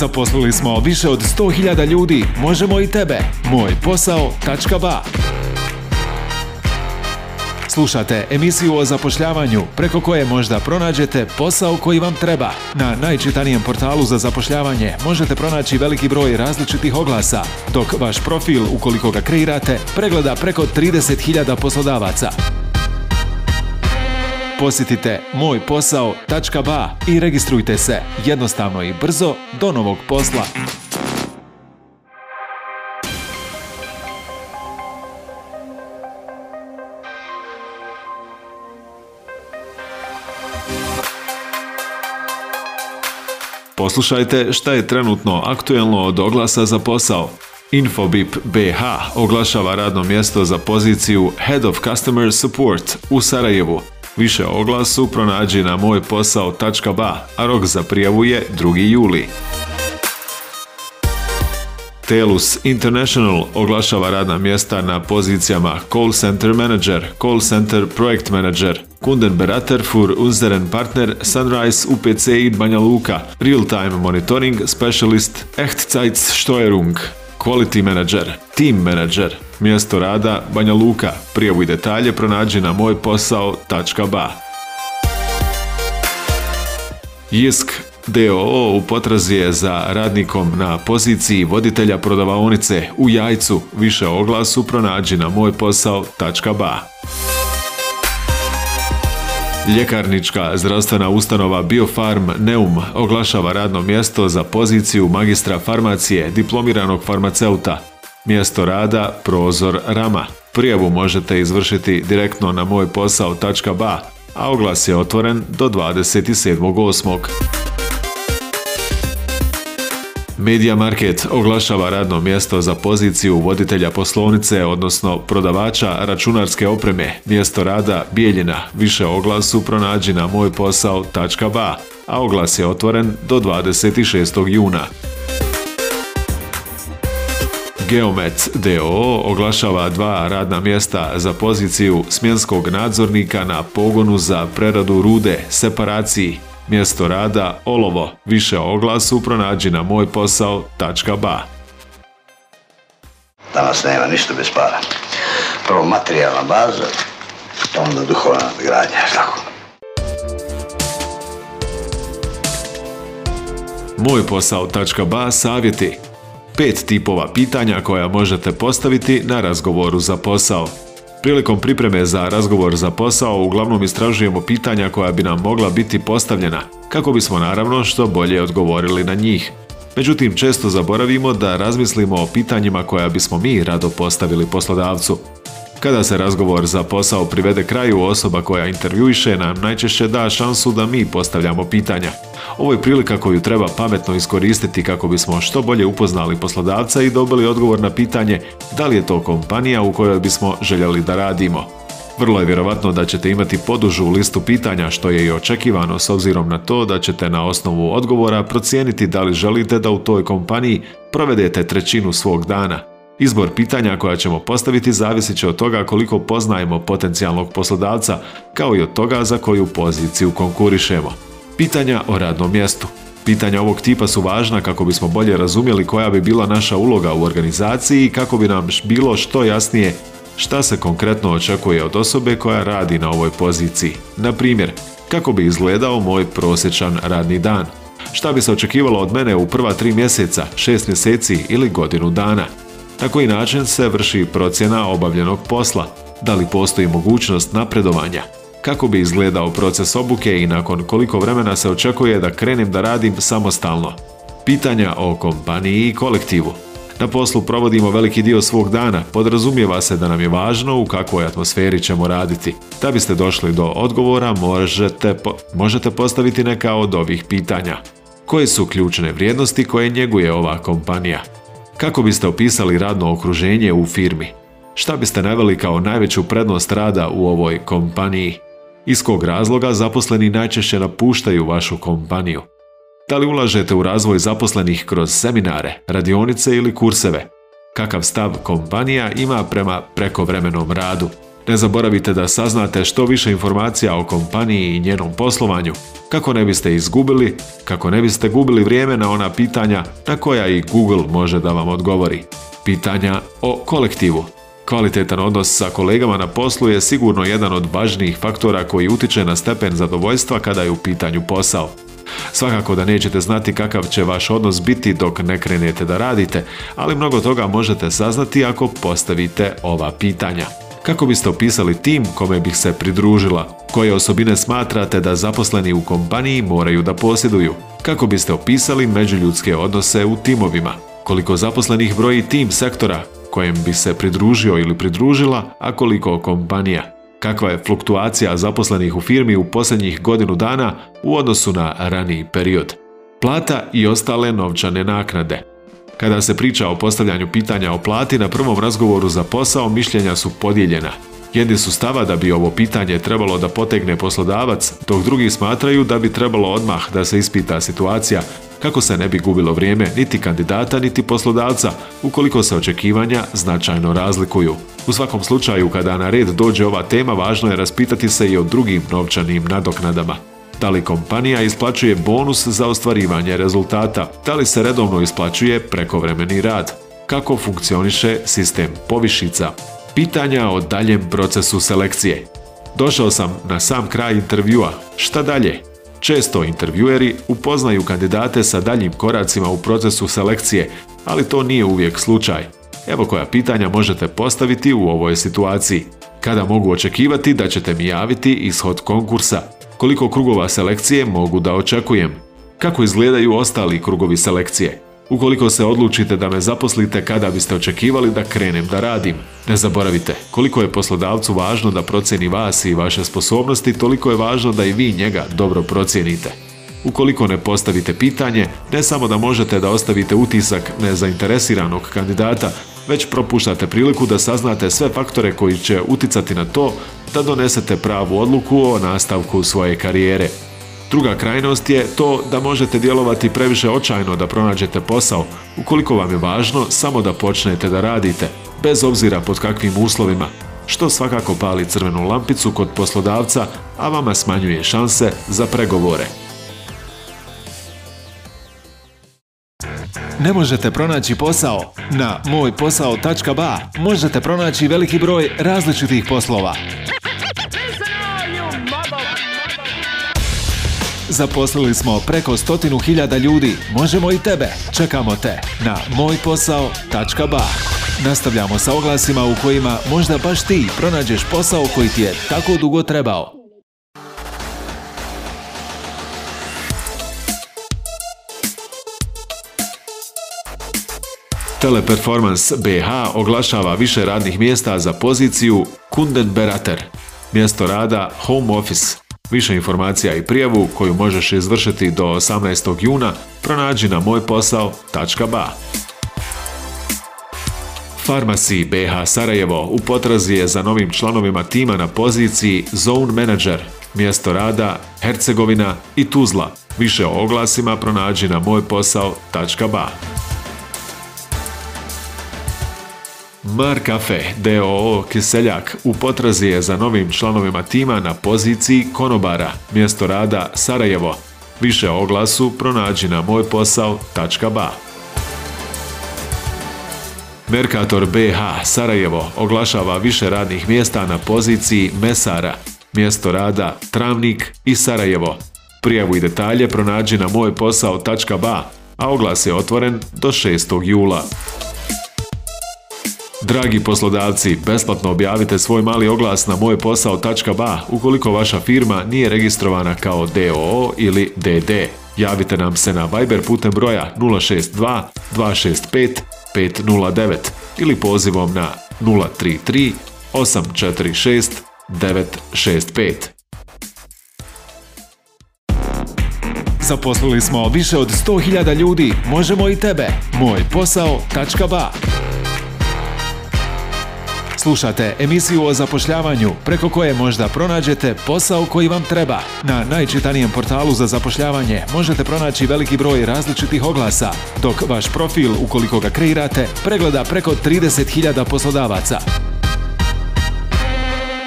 Zaposlili smo više od 100.000 ljudi. Možemo i tebe. Moj posao.ba Slušate emisiju o zapošljavanju preko koje možda pronađete posao koji vam treba. Na najčitanijem portalu za zapošljavanje možete pronaći veliki broj različitih oglasa, dok vaš profil, ukoliko ga kreirate, pregleda preko 30.000 poslodavaca. Posjetite mojposao.ba i registrujte se jednostavno i brzo do novog posla. Poslušajte šta je trenutno aktuelno od oglasa za posao. Infobip BH oglašava radno mjesto za poziciju Head of Customer Support u Sarajevu. Više o oglasu pronađi na mojposao.ba, a rok za prijavu je 2. juli. Telus International oglašava radna mjesta na pozicijama Call Center Manager, Call Center Project Manager, Kundenberater for unseren Partner Sunrise UPC i Banja Luka, Real Time Monitoring Specialist, Steuerung. Quality Manager, Team menadžer, mjesto rada Banja Luka. Prijavu i detalje pronađi na mojposao.ba. Jisk DOO u potrazi je za radnikom na poziciji voditelja prodavaonice u Jajcu. Više oglasu pronađi na mojposao.ba. Ljekarnička zdravstvena ustanova Biofarm Neum oglašava radno mjesto za poziciju magistra farmacije diplomiranog farmaceuta. Mjesto rada Prozor Rama. Prijavu možete izvršiti direktno na mojposao.ba, a oglas je otvoren do 27.8. Media Market oglašava radno mjesto za poziciju voditelja poslovnice, odnosno prodavača računarske opreme. Mjesto rada Bijeljina. Više oglasu pronađi na mojposao.ba, a oglas je otvoren do 26. juna. Geomet DO oglašava dva radna mjesta za poziciju smjenskog nadzornika na pogonu za preradu rude, separaciji Mjesto rada Olovo. Više o oglasu pronađi na mojposao.ba Danas nema ništa bez para. Prvo materijalna baza, pa onda duhovna gradnja, Mojposao.ba savjeti. Pet tipova pitanja koja možete postaviti na razgovoru za posao. Prilikom pripreme za razgovor za posao uglavnom istražujemo pitanja koja bi nam mogla biti postavljena, kako bismo naravno što bolje odgovorili na njih. Međutim, često zaboravimo da razmislimo o pitanjima koja bismo mi rado postavili poslodavcu. Kada se razgovor za posao privede kraju, osoba koja intervjuiše nam najčešće da šansu da mi postavljamo pitanja. Ovo je prilika koju treba pametno iskoristiti kako bismo što bolje upoznali poslodavca i dobili odgovor na pitanje da li je to kompanija u kojoj bismo željeli da radimo. Vrlo je vjerovatno da ćete imati podužu listu pitanja što je i očekivano s obzirom na to da ćete na osnovu odgovora procijeniti da li želite da u toj kompaniji provedete trećinu svog dana. Izbor pitanja koja ćemo postaviti zavisit će od toga koliko poznajemo potencijalnog poslodavca, kao i od toga za koju poziciju konkurišemo. Pitanja o radnom mjestu. Pitanja ovog tipa su važna kako bismo bolje razumjeli koja bi bila naša uloga u organizaciji i kako bi nam bilo što jasnije šta se konkretno očekuje od osobe koja radi na ovoj poziciji. Na primjer, kako bi izgledao moj prosječan radni dan? Šta bi se očekivalo od mene u prva tri mjeseca, šest mjeseci ili godinu dana? Na koji način se vrši procjena obavljenog posla? Da li postoji mogućnost napredovanja? Kako bi izgledao proces obuke i nakon koliko vremena se očekuje da krenem da radim samostalno? Pitanja o kompaniji i kolektivu. Na poslu provodimo veliki dio svog dana, podrazumijeva se da nam je važno u kakvoj atmosferi ćemo raditi. Da biste došli do odgovora možete, možete postaviti neka od ovih pitanja. Koje su ključne vrijednosti koje njeguje ova kompanija? Kako biste opisali radno okruženje u firmi? Šta biste naveli kao najveću prednost rada u ovoj kompaniji? Iz kog razloga zaposleni najčešće napuštaju vašu kompaniju? Da li ulažete u razvoj zaposlenih kroz seminare, radionice ili kurseve? Kakav stav kompanija ima prema prekovremenom radu? Ne zaboravite da saznate što više informacija o kompaniji i njenom poslovanju, kako ne biste izgubili, kako ne biste gubili vrijeme na ona pitanja na koja i Google može da vam odgovori. Pitanja o kolektivu. Kvalitetan odnos sa kolegama na poslu je sigurno jedan od važnijih faktora koji utiče na stepen zadovoljstva kada je u pitanju posao. Svakako da nećete znati kakav će vaš odnos biti dok ne krenete da radite, ali mnogo toga možete saznati ako postavite ova pitanja. Kako biste opisali tim kome bih se pridružila? Koje osobine smatrate da zaposleni u kompaniji moraju da posjeduju? Kako biste opisali međuljudske odnose u timovima? Koliko zaposlenih broji tim sektora kojem bi se pridružio ili pridružila, a koliko kompanija? Kakva je fluktuacija zaposlenih u firmi u posljednjih godinu dana u odnosu na raniji period? Plata i ostale novčane naknade. Kada se priča o postavljanju pitanja o plati na prvom razgovoru za posao, mišljenja su podijeljena. Jedni su stava da bi ovo pitanje trebalo da potegne poslodavac, dok drugi smatraju da bi trebalo odmah da se ispita situacija kako se ne bi gubilo vrijeme niti kandidata niti poslodavca ukoliko se očekivanja značajno razlikuju. U svakom slučaju kada na red dođe ova tema važno je raspitati se i o drugim novčanim nadoknadama. Da li kompanija isplaćuje bonus za ostvarivanje rezultata? Da li se redovno isplaćuje prekovremeni rad? Kako funkcioniše sistem povišica? Pitanja o daljem procesu selekcije. Došao sam na sam kraj intervjua. Šta dalje? Često intervjueri upoznaju kandidate sa daljim koracima u procesu selekcije, ali to nije uvijek slučaj. Evo koja pitanja možete postaviti u ovoj situaciji. Kada mogu očekivati da ćete mi javiti ishod konkursa? koliko krugova selekcije mogu da očekujem. Kako izgledaju ostali krugovi selekcije? Ukoliko se odlučite da me zaposlite kada biste očekivali da krenem da radim. Ne zaboravite, koliko je poslodavcu važno da procjeni vas i vaše sposobnosti, toliko je važno da i vi njega dobro procijenite. Ukoliko ne postavite pitanje, ne samo da možete da ostavite utisak nezainteresiranog kandidata, već propuštate priliku da saznate sve faktore koji će uticati na to da donesete pravu odluku o nastavku svoje karijere. Druga krajnost je to da možete djelovati previše očajno da pronađete posao, ukoliko vam je važno samo da počnete da radite, bez obzira pod kakvim uslovima, što svakako pali crvenu lampicu kod poslodavca, a vama smanjuje šanse za pregovore. Ne možete pronaći posao. Na mojposao.ba možete pronaći veliki broj različitih poslova. Zaposlili smo preko stotinu hiljada ljudi. Možemo i tebe. Čekamo te na mojposao.ba Nastavljamo sa oglasima u kojima možda baš ti pronađeš posao koji ti je tako dugo trebao. Teleperformance BH oglašava više radnih mjesta za poziciju Kundenberater, mjesto rada Home Office. Više informacija i prijavu koju možeš izvršiti do 18. juna pronađi na mojposao.ba. Farmaciji BH Sarajevo u potrazi je za novim članovima tima na poziciji Zone Manager, mjesto rada Hercegovina i Tuzla. Više o oglasima pronađi na mojposao.ba. mar Cafe DOO Kiseljak u potrazi je za novim članovima tima na poziciji konobara, mjesto rada Sarajevo. Više oglasu pronađi na mojposao.ba. Merkator BH Sarajevo oglašava više radnih mjesta na poziciji Mesara, mjesto rada Travnik i Sarajevo. Prijavu i detalje pronađi na mojposao.ba, a oglas je otvoren do 6. jula. Dragi poslodavci, besplatno objavite svoj mali oglas na mojposao.ba ukoliko vaša firma nije registrovana kao DOO ili DD. Javite nam se na Viber putem broja 062 265 509 ili pozivom na 033 846 965. Zaposlili smo više od 100.000 ljudi, možemo i tebe. Moj posao.ba Slušate emisiju o zapošljavanju preko koje možda pronađete posao koji vam treba. Na najčitanijem portalu za zapošljavanje možete pronaći veliki broj različitih oglasa, dok vaš profil, ukoliko ga kreirate, pregleda preko 30.000 poslodavaca.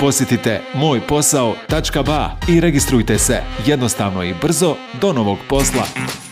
Posjetite mojposao.ba i registrujte se jednostavno i brzo do novog posla.